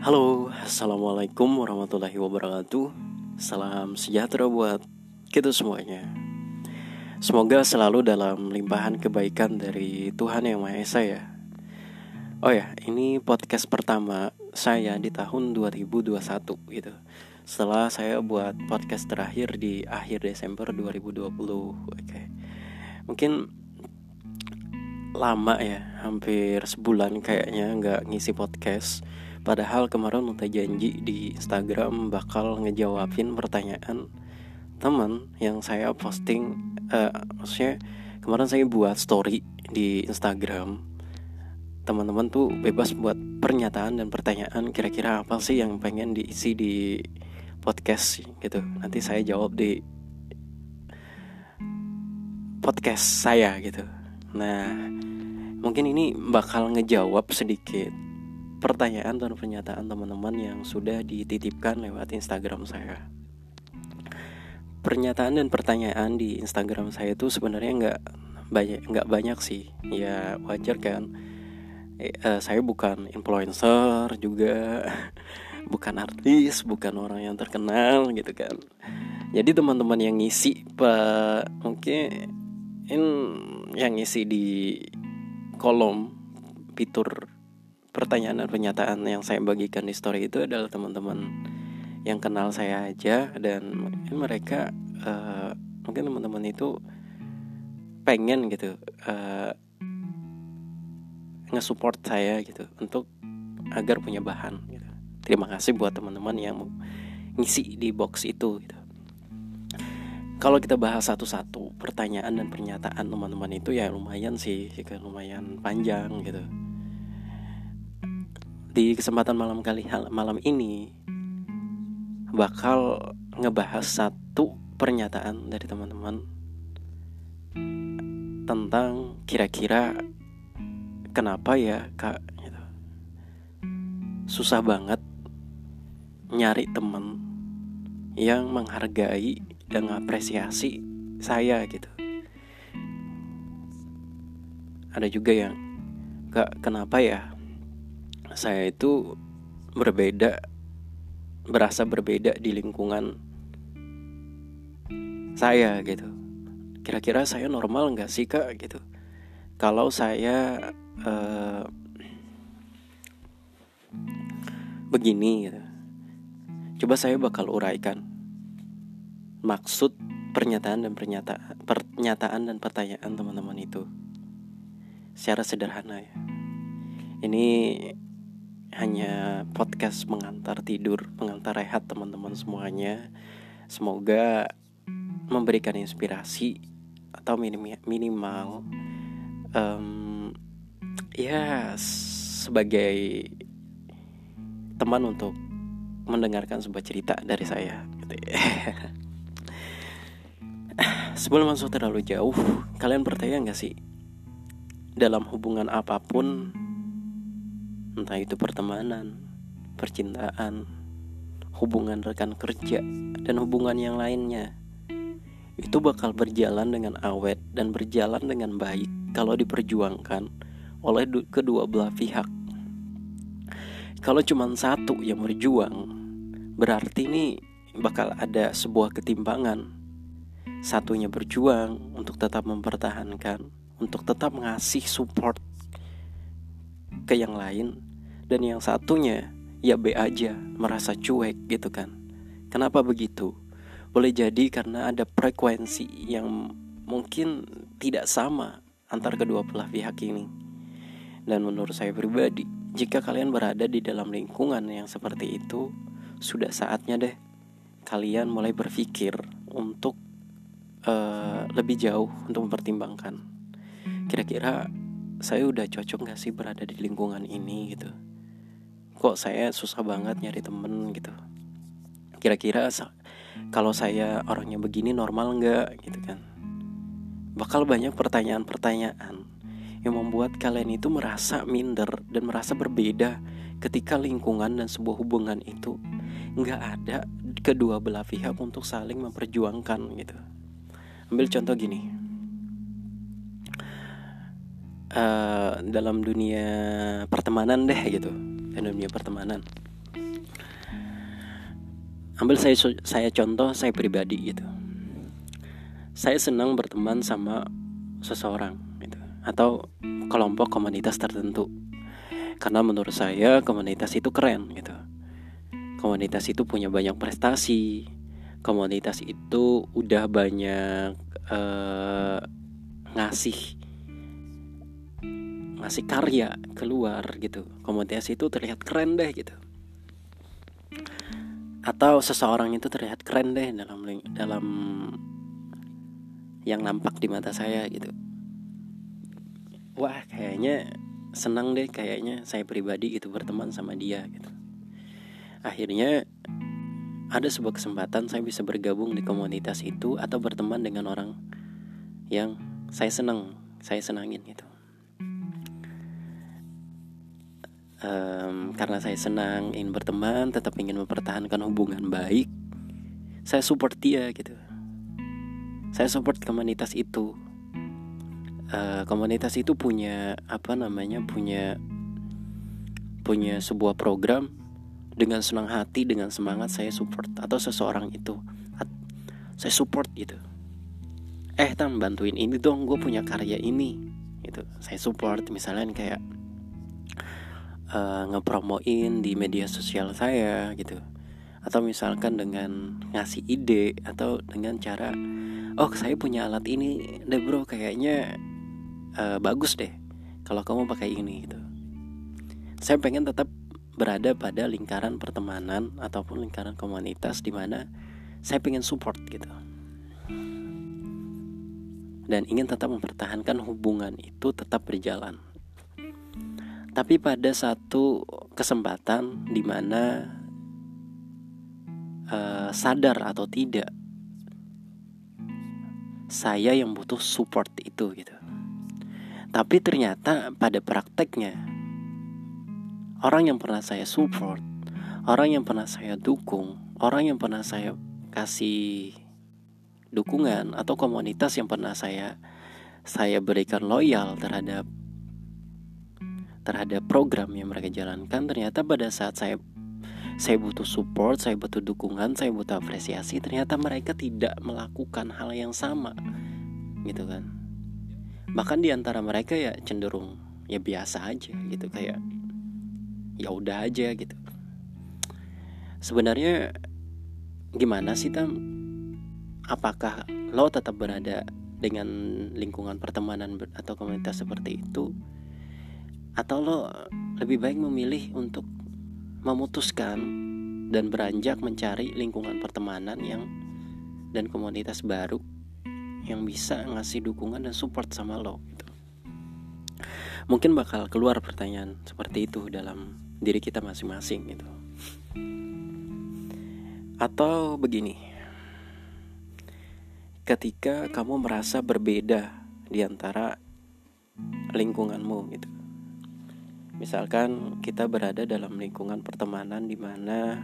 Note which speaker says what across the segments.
Speaker 1: Halo, Assalamualaikum warahmatullahi wabarakatuh. Salam sejahtera buat kita semuanya. Semoga selalu dalam limpahan kebaikan dari Tuhan Yang Maha Esa ya. Oh ya, ini podcast pertama saya di tahun 2021 gitu. Setelah saya buat podcast terakhir di akhir Desember 2020 Oke. Mungkin lama ya, hampir sebulan kayaknya nggak ngisi podcast Padahal kemarin udah janji di Instagram bakal ngejawabin pertanyaan teman yang saya posting uh, maksudnya kemarin saya buat story di Instagram. Teman-teman tuh bebas buat pernyataan dan pertanyaan kira-kira apa sih yang pengen diisi di podcast gitu. Nanti saya jawab di podcast saya gitu. Nah mungkin ini bakal ngejawab sedikit pertanyaan dan pernyataan teman-teman yang sudah dititipkan lewat Instagram saya. Pernyataan dan pertanyaan di Instagram saya itu sebenarnya nggak banyak nggak banyak sih. Ya wajar kan. Eh, uh, saya bukan influencer juga, bukan artis, bukan orang yang terkenal gitu kan. Jadi teman-teman yang ngisi pe, mungkin yang ngisi di kolom fitur pertanyaan dan pernyataan yang saya bagikan di story itu adalah teman-teman yang kenal saya aja dan mungkin mereka uh, mungkin teman-teman itu pengen gitu uh, nge-support saya gitu untuk agar punya bahan gitu. Terima kasih buat teman-teman yang ngisi di box itu gitu. Kalau kita bahas satu-satu pertanyaan dan pernyataan teman-teman itu ya lumayan sih, ya lumayan panjang gitu di kesempatan malam kali malam ini bakal ngebahas satu pernyataan dari teman-teman tentang kira-kira kenapa ya kak gitu. susah banget nyari temen yang menghargai dan apresiasi saya gitu ada juga yang kak kenapa ya saya itu berbeda berasa berbeda di lingkungan saya gitu. Kira-kira saya normal nggak sih kak? Gitu. Kalau saya uh, begini gitu. Coba saya bakal uraikan maksud pernyataan dan pernyataan pernyataan dan pertanyaan teman-teman itu secara sederhana ya. Ini hanya podcast mengantar tidur, mengantar rehat teman-teman semuanya. Semoga memberikan inspirasi atau minim, minimal um, ya sebagai teman untuk mendengarkan sebuah cerita dari saya. Gitu ya. Sebelum masuk terlalu jauh, kalian percaya nggak sih dalam hubungan apa pun entah itu pertemanan, percintaan, hubungan rekan kerja, dan hubungan yang lainnya. Itu bakal berjalan dengan awet dan berjalan dengan baik kalau diperjuangkan oleh kedua belah pihak. Kalau cuma satu yang berjuang, berarti ini bakal ada sebuah ketimpangan. Satunya berjuang untuk tetap mempertahankan, untuk tetap ngasih support ke yang lain dan yang satunya ya B aja merasa cuek gitu kan. Kenapa begitu? Boleh jadi karena ada frekuensi yang mungkin tidak sama antar kedua belah pihak ini. Dan menurut saya pribadi jika kalian berada di dalam lingkungan yang seperti itu sudah saatnya deh kalian mulai berpikir untuk uh, lebih jauh untuk mempertimbangkan. Kira-kira saya udah cocok gak sih berada di lingkungan ini gitu? Kok saya susah banget nyari temen gitu? Kira-kira kalau saya orangnya begini normal nggak gitu kan? Bakal banyak pertanyaan-pertanyaan yang membuat kalian itu merasa minder dan merasa berbeda ketika lingkungan dan sebuah hubungan itu nggak ada kedua belah pihak untuk saling memperjuangkan gitu. Ambil contoh gini uh, dalam dunia pertemanan deh gitu. Dalam dunia pertemanan. Ambil saya saya contoh saya pribadi gitu. Saya senang berteman sama seseorang gitu. Atau kelompok komunitas tertentu. Karena menurut saya komunitas itu keren gitu. Komunitas itu punya banyak prestasi. Komunitas itu udah banyak uh, ngasih ngasih karya keluar gitu. Komunitas itu terlihat keren deh gitu. Atau seseorang itu terlihat keren deh dalam dalam yang nampak di mata saya gitu. Wah kayaknya senang deh kayaknya saya pribadi gitu berteman sama dia gitu. Akhirnya ada sebuah kesempatan saya bisa bergabung di komunitas itu atau berteman dengan orang yang saya senang saya senangin gitu um, karena saya senang ingin berteman tetap ingin mempertahankan hubungan baik saya support dia gitu. Saya support komunitas itu. Uh, komunitas itu punya apa namanya punya punya sebuah program. Dengan senang hati dengan semangat saya support atau seseorang itu. Saya support gitu. Eh tam bantuin ini dong gue punya karya ini gitu. Saya support misalnya kayak uh, ngepromoin di media sosial saya gitu. Atau misalkan dengan ngasih ide atau dengan cara oh saya punya alat ini deh bro kayaknya uh, bagus deh kalau kamu pakai ini gitu. Saya pengen tetap berada pada lingkaran pertemanan ataupun lingkaran komunitas di mana saya pengen support gitu. Dan ingin tetap mempertahankan hubungan itu tetap berjalan tapi pada satu kesempatan di mana uh, sadar atau tidak saya yang butuh support itu gitu. Tapi ternyata pada prakteknya orang yang pernah saya support, orang yang pernah saya dukung, orang yang pernah saya kasih dukungan atau komunitas yang pernah saya saya berikan loyal terhadap terhadap program yang mereka jalankan ternyata pada saat saya saya butuh support, saya butuh dukungan, saya butuh apresiasi ternyata mereka tidak melakukan hal yang sama gitu kan. Bahkan di antara mereka ya cenderung ya biasa aja gitu kayak ya udah aja gitu. Sebenarnya gimana sih tam? Apakah lo tetap berada dengan lingkungan pertemanan atau komunitas seperti itu atau lo lebih baik memilih untuk memutuskan dan beranjak mencari lingkungan pertemanan yang dan komunitas baru yang bisa ngasih dukungan dan support sama lo gitu. Mungkin bakal keluar pertanyaan seperti itu dalam diri kita masing-masing gitu. Atau begini. Ketika kamu merasa berbeda di antara lingkunganmu gitu. Misalkan kita berada dalam lingkungan pertemanan di mana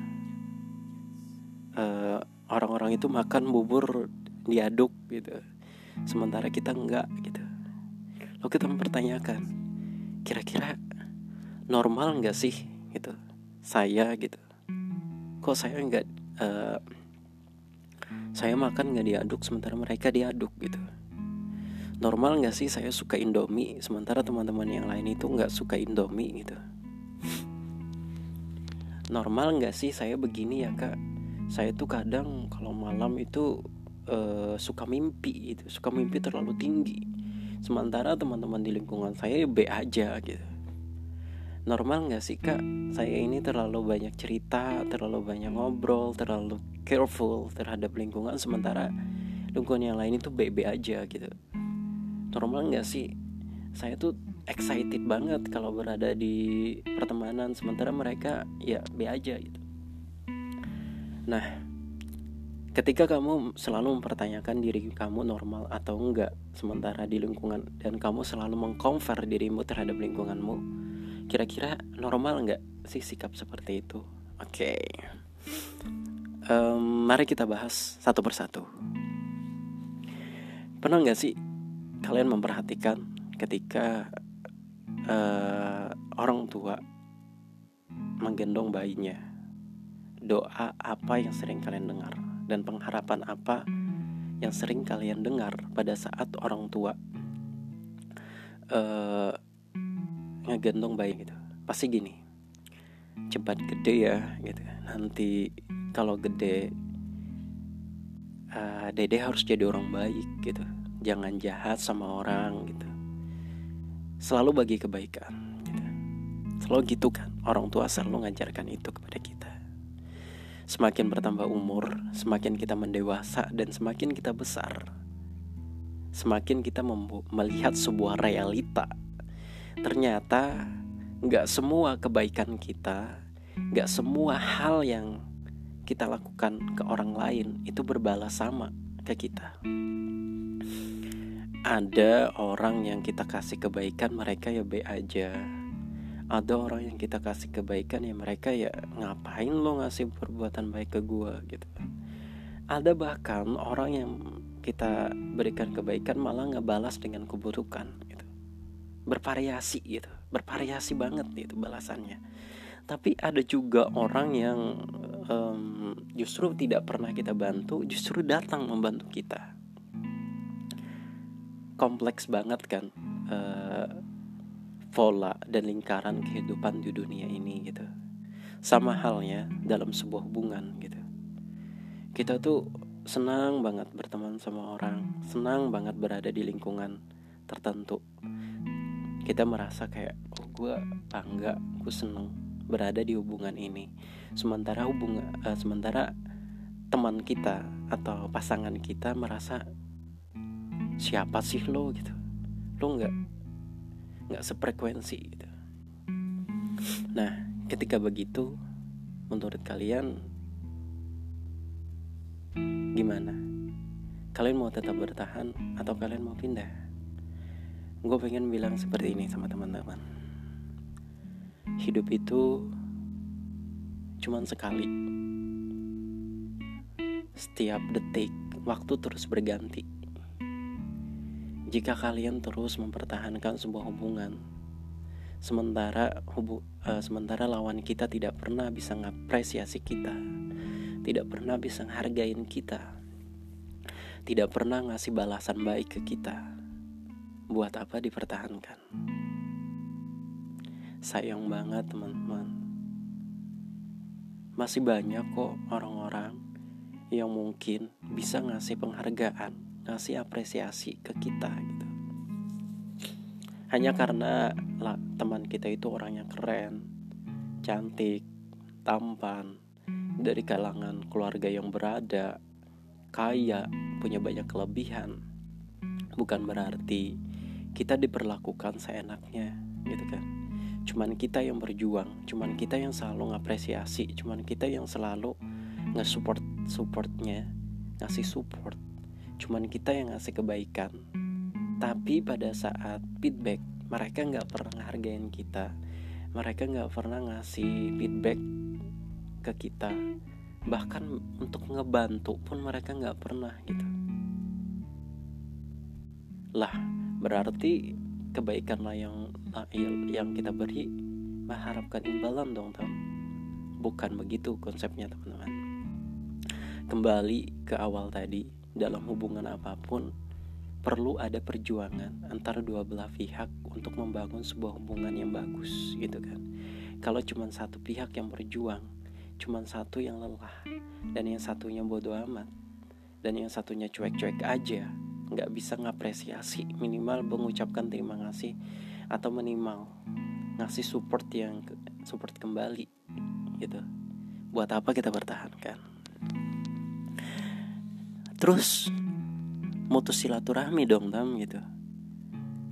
Speaker 1: uh, orang-orang itu makan bubur diaduk gitu. Sementara kita enggak gitu. Lalu kita mempertanyakan, kira-kira normal nggak sih gitu saya gitu kok saya nggak uh, saya makan nggak diaduk sementara mereka diaduk gitu normal nggak sih saya suka indomie sementara teman-teman yang lain itu nggak suka indomie gitu? Normal nggak sih saya begini ya kak? Saya tuh kadang kalau malam itu uh, suka mimpi gitu suka mimpi terlalu tinggi. Sementara teman-teman di lingkungan saya B aja gitu. Normal nggak sih kak? Saya ini terlalu banyak cerita terlalu banyak ngobrol terlalu careful terhadap lingkungan sementara lingkungan yang lain itu bebe aja gitu normal nggak sih? Saya tuh excited banget kalau berada di pertemanan sementara mereka ya be aja gitu. Nah ketika kamu selalu mempertanyakan diri kamu normal atau enggak sementara di lingkungan dan kamu selalu mengkonver dirimu terhadap lingkunganmu kira-kira normal nggak sih sikap seperti itu? Oke. Okay. um, mari kita bahas satu persatu. Pernah nggak sih kalian memperhatikan ketika uh, orang tua menggendong bayinya. Doa apa yang sering kalian dengar dan pengharapan apa yang sering kalian dengar pada saat orang tua uh, ngegendong bayi gitu? Pasti gini cepat gede ya gitu. Nanti kalau gede uh, dede harus jadi orang baik gitu jangan jahat sama orang gitu. Selalu bagi kebaikan gitu. selalu gitu kan orang tua selalu mengajarkan itu kepada kita. Semakin bertambah umur semakin kita mendewasa dan semakin kita besar semakin kita melihat sebuah realita. Ternyata nggak semua kebaikan kita nggak semua hal yang kita lakukan ke orang lain itu berbalas sama ke kita ada orang yang kita kasih kebaikan mereka ya be aja. Ada orang yang kita kasih kebaikan ya mereka ya ngapain lo ngasih perbuatan baik ke gue gitu. Ada bahkan orang yang kita berikan kebaikan malah ngebalas dengan keburukan gitu. bervariasi gitu. Bervariasi banget gitu balasannya. Tapi ada juga orang yang um, justru tidak pernah kita bantu justru datang membantu kita kompleks banget kan uh, dan lingkaran kehidupan di dunia ini gitu sama halnya dalam sebuah hubungan gitu kita tuh senang banget berteman sama orang, senang banget berada di lingkungan tertentu. Kita merasa kayak, oh gue bangga, gue seneng berada di hubungan ini. Sementara hubungan, uh, sementara teman kita atau pasangan kita merasa siapa sih lo gitu, lo nggak nggak sefrekuensi gitu. Nah, ketika begitu, menurut kalian Gimana? Kalian mau tetap bertahan atau kalian mau pindah? Gue pengen bilang seperti ini sama teman-teman. Hidup itu cuman sekali. Setiap detik, waktu terus berganti. Jika kalian terus mempertahankan sebuah hubungan, sementara hubu, uh, sementara lawan kita tidak pernah bisa ngapresiasi kita, tidak pernah bisa menghargain kita, tidak pernah ngasih balasan baik ke kita. Buat apa dipertahankan? Sayang banget teman-teman. Masih banyak kok orang-orang yang mungkin bisa ngasih penghargaan, ngasih apresiasi ke kita gitu. Hanya karena lah, teman kita itu orang yang keren, cantik, tampan, dari kalangan keluarga yang berada, kaya, punya banyak kelebihan, bukan berarti kita diperlakukan seenaknya, gitu kan? Cuman kita yang berjuang, cuman kita yang selalu ngapresiasi, cuman kita yang selalu nge-support supportnya, ngasih support, cuman kita yang ngasih kebaikan. Tapi pada saat feedback, mereka nggak pernah hargain kita, mereka nggak pernah ngasih feedback ke kita. Bahkan untuk ngebantu pun mereka nggak pernah gitu. Lah berarti kebaikan lah yang yang kita beri mengharapkan imbalan dong tam. Bukan begitu konsepnya teman-teman. Kembali ke awal tadi dalam hubungan apa pun perlu ada perjuangan antara dua belah pihak untuk membangun sebuah hubungan yang bagus gitu kan. Kalau cuma satu pihak yang berjuang cuma satu yang lelah dan yang satunya bodoh amat dan yang satunya cuek-cuek aja nggak bisa ngapresiasi minimal mengucapkan terima kasih atau minimal ngasih support yang support kembali gitu. Buat apa kita bertahankan terus mutus silaturahmi dong tam gitu.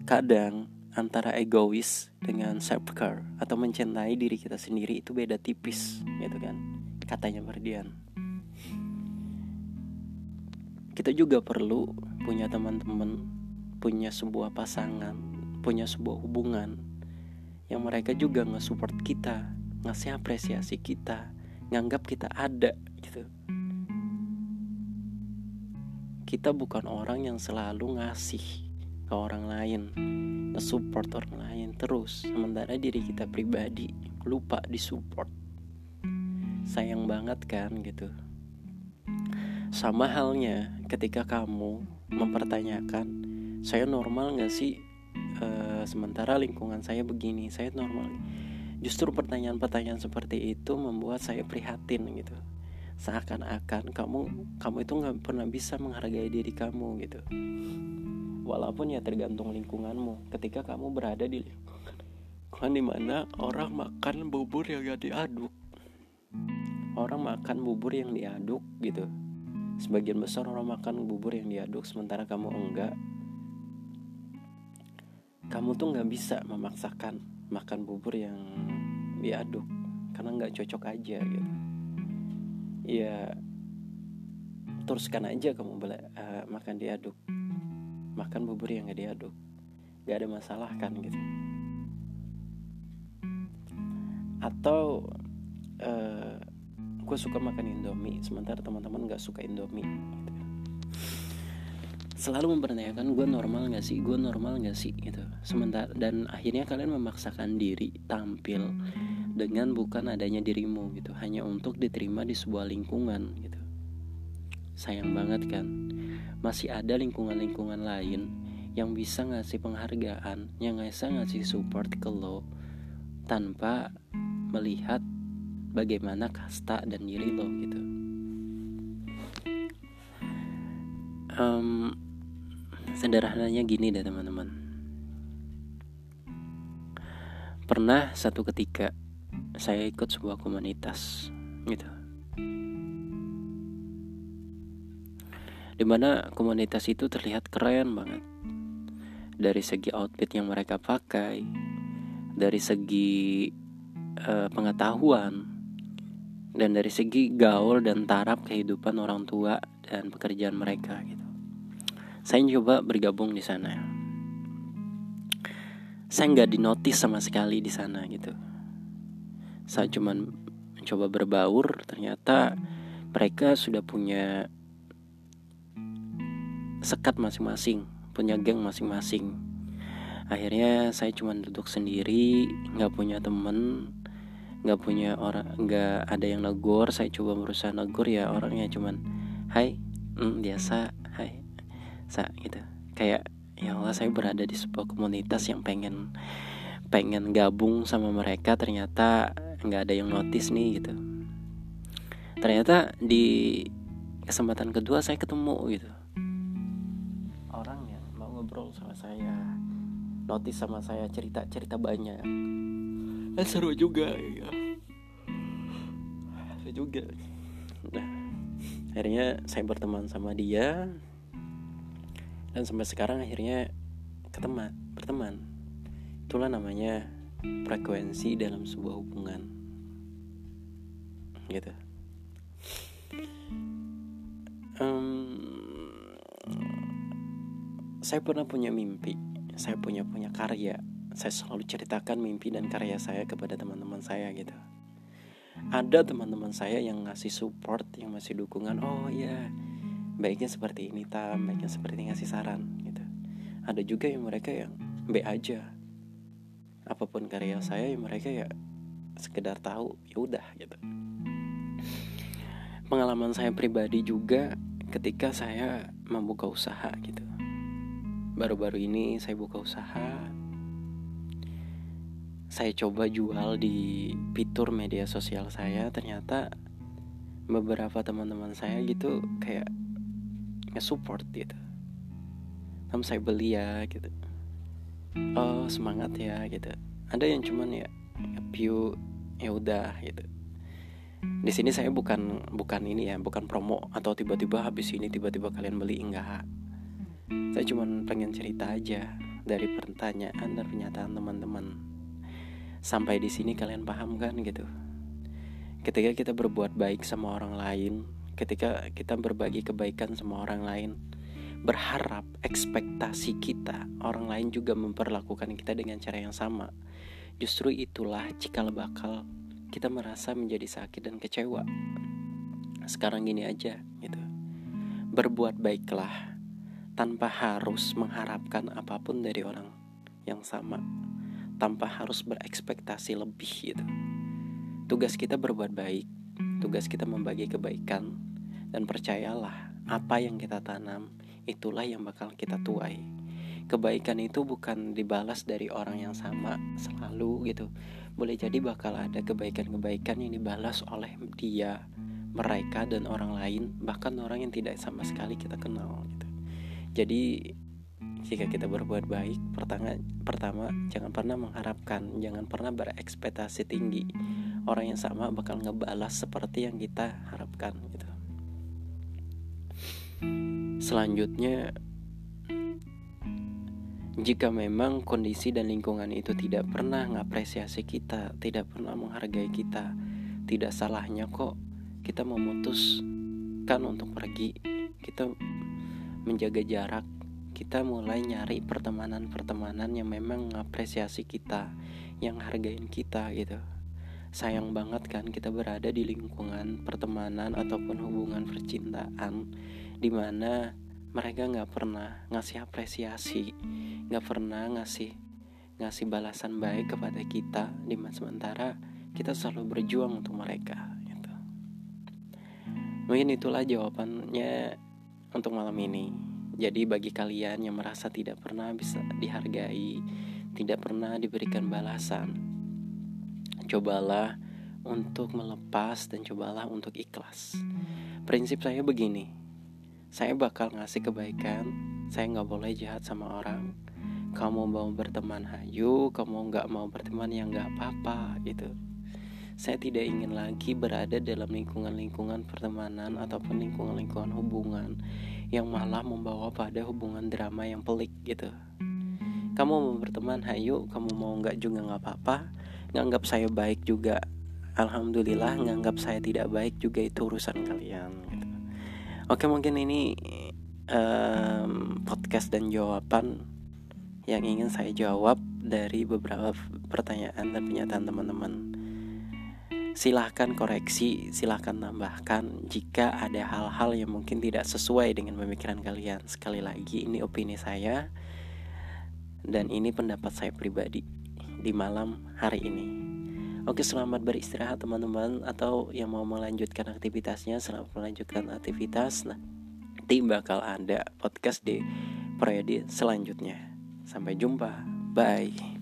Speaker 1: Kadang antara egois dengan self care atau mencintai diri kita sendiri itu beda tipis gitu kan katanya Mardian kita juga perlu punya teman-teman punya sebuah pasangan punya sebuah hubungan yang mereka juga nge-support kita ngasih apresiasi kita nganggap kita ada gitu kita bukan orang yang selalu ngasih ke orang lain nge-support orang lain terus. Sementara diri kita pribadi lupa disupport. Sayang banget kan gitu. Sama halnya ketika kamu mempertanyakan saya normal nggak sih? E, sementara lingkungan saya begini saya normal. Justru pertanyaan-pertanyaan seperti itu membuat saya prihatin gitu seakan-akan kamu kamu itu nggak pernah bisa menghargai diri kamu gitu. Walaupun ya tergantung lingkunganmu. Ketika kamu berada di lingkungan di mana orang makan bubur yang gak diaduk. Orang makan bubur yang diaduk gitu. Sebagian besar orang makan bubur yang diaduk sementara kamu enggak. Kamu tuh nggak bisa memaksakan makan bubur yang diaduk karena nggak cocok aja gitu ya teruskan aja kamu boleh uh, makan diaduk. Makan bubur yang nggak diaduk. Nggak ada masalah kan gitu. Atau uh, gue suka makan indomie sementara teman-teman gak suka indomie. Selalu mempertanyakan gue normal gak sih? Gue normal gak sih? Gitu. Sementara dan akhirnya kalian memaksakan diri tampil dengan bukan adanya dirimu gitu. Hanya untuk diterima di sebuah lingkungan gitu. Sayang banget kan? Masih ada lingkungan-lingkungan lain yang bisa ngasih penghargaan yang bisa ngasih support ke lo tanpa melihat bagaimana kasta dan diri lo gitu. Um, sederhananya gini deh teman-teman. Pernah satu ketika saya ikut sebuah komunitas gitu. Di mana komunitas itu terlihat keren banget. Dari segi outfit yang mereka pakai dari segi uh, pengetahuan dan dari segi gaul dan taraf kehidupan orang tua dan pekerjaan mereka gitu. Saya coba bergabung di sana. Saya nggak dinotis sama sekali di sana gitu. Saya cuman mencoba berbaur, ternyata mereka sudah punya sekat masing-masing, punya geng masing-masing. Akhirnya saya cuma duduk sendiri, nggak punya temen, nggak punya orang nggak ada yang negor saya coba berusaha negor ya orangnya cuman hai mm, biasa sa gitu. Kayak ya Allah saya berada di sebuah komunitas yang pengen pengen gabung sama mereka ternyata nggak ada yang notice nih gitu. Ternyata di kesempatan kedua saya ketemu gitu. Orang yang mau ngobrol sama saya notice sama saya cerita cerita banyak. Eh, seru juga ya. Seru juga. Nah akhirnya saya berteman sama dia dan sampai sekarang akhirnya keteman berteman. Itulah namanya frekuensi dalam sebuah hubungan. Gitu. Um, saya pernah punya mimpi saya punya punya karya. Saya selalu ceritakan mimpi dan karya saya kepada teman-teman saya gitu. Ada teman-teman saya yang ngasih support yang masih dukungan oh ya baiknya seperti ini tam. Baiknya seperti ini ngasih saran gitu. Ada juga yang mereka yang B aja. Apa pun karya saya yang mereka ya sekedar tahu ya udah gitu. Pengalaman saya pribadi juga ketika saya membuka usaha gitu. Baru-baru ini saya buka usaha. Saya coba jual di fitur media sosial saya. Ternyata beberapa teman-teman saya gitu kayak nge-support gitu. Namun saya beli ya gitu. Oh semangat ya gitu. Ada yang cuman ya view ya udah gitu. Di sini saya bukan bukan ini ya bukan promo atau tiba-tiba habis ini tiba-tiba kalian beli enggak. Saya cuman pengen cerita aja dari pertanyaan dan pernyataan teman-teman. Sampai di sini kalian paham kan gitu. Ketika kita berbuat baik sama orang lain ketika kita berbagi kebaikan sama orang lain. Berharap ekspektasi kita orang lain juga memperlakukan kita dengan cara yang sama. Justru itulah cikal bakal kita merasa menjadi sakit dan kecewa. Sekarang gini aja gitu. Berbuat baiklah tanpa harus mengharapkan apa pun dari orang yang sama. Tanpa harus berekspektasi lebih gitu. Tugas kita berbuat baik, tugas kita membagi kebaikan dan percayalah apa yang kita tanam itulah yang bakal kita tuai. Kebaikan itu bukan dibalas dari orang yang sama selalu gitu. Boleh jadi bakal ada kebaikan-kebaikan yang dibalas oleh dia mereka dan orang lain bahkan orang yang tidak sama sekali kita kenal gitu. Jadi jika kita berbuat baik pertama pertama jangan pernah mengharapkan jangan pernah berekspektasi tinggi. Orang yang sama bakal ngebalas seperti yang kita harapkan gitu selanjutnya jika memang kondisi dan lingkungan itu tidak pernah ngapresiasi kita, tidak pernah menghargai kita, tidak salahnya kok kita memutuskan untuk pergi. Kita menjaga jarak. Kita mulai nyari pertemanan-pertemanan yang memang mengapresiasi kita yang hargain kita gitu. Sayang banget kan kita berada di lingkungan pertemanan ataupun hubungan percintaan di mana mereka nggak pernah ngasih apresiasi nggak pernah ngasih ngasih balasan baik kepada kita di sementara kita selalu berjuang untuk mereka Mungkin itulah jawabannya untuk malam ini. Jadi bagi kalian yang merasa tidak pernah bisa dihargai, tidak pernah diberikan balasan, cobalah untuk melepas dan cobalah untuk ikhlas. Prinsip saya begini, saya bakal ngasih kebaikan, saya nggak boleh jahat sama orang. Kamu mau berteman hayu, kamu nggak mau berteman yang nggak apa-apa gitu saya tidak ingin lagi berada dalam lingkungan-lingkungan pertemanan ataupun lingkungan-lingkungan hubungan yang malah membawa pada hubungan drama yang pelik gitu. Kamu mau berteman, hayu, kamu mau nggak juga nggak apa-apa. Nganggap saya baik juga, alhamdulillah. Nganggap saya tidak baik juga itu urusan kalian. Gitu. Oke mungkin ini um, podcast dan jawaban yang ingin saya jawab dari beberapa pertanyaan dan pernyataan teman-teman silahkan koreksi, silahkan tambahkan jika ada hal-hal yang mungkin tidak sesuai dengan pemikiran kalian. Sekali lagi, ini opini saya dan ini pendapat saya pribadi di malam hari ini. Oke, selamat beristirahat teman-teman atau yang mau melanjutkan aktivitasnya, selamat melanjutkan aktivitas. Nah, nanti bakal ada podcast di periode selanjutnya. Sampai jumpa. Bye.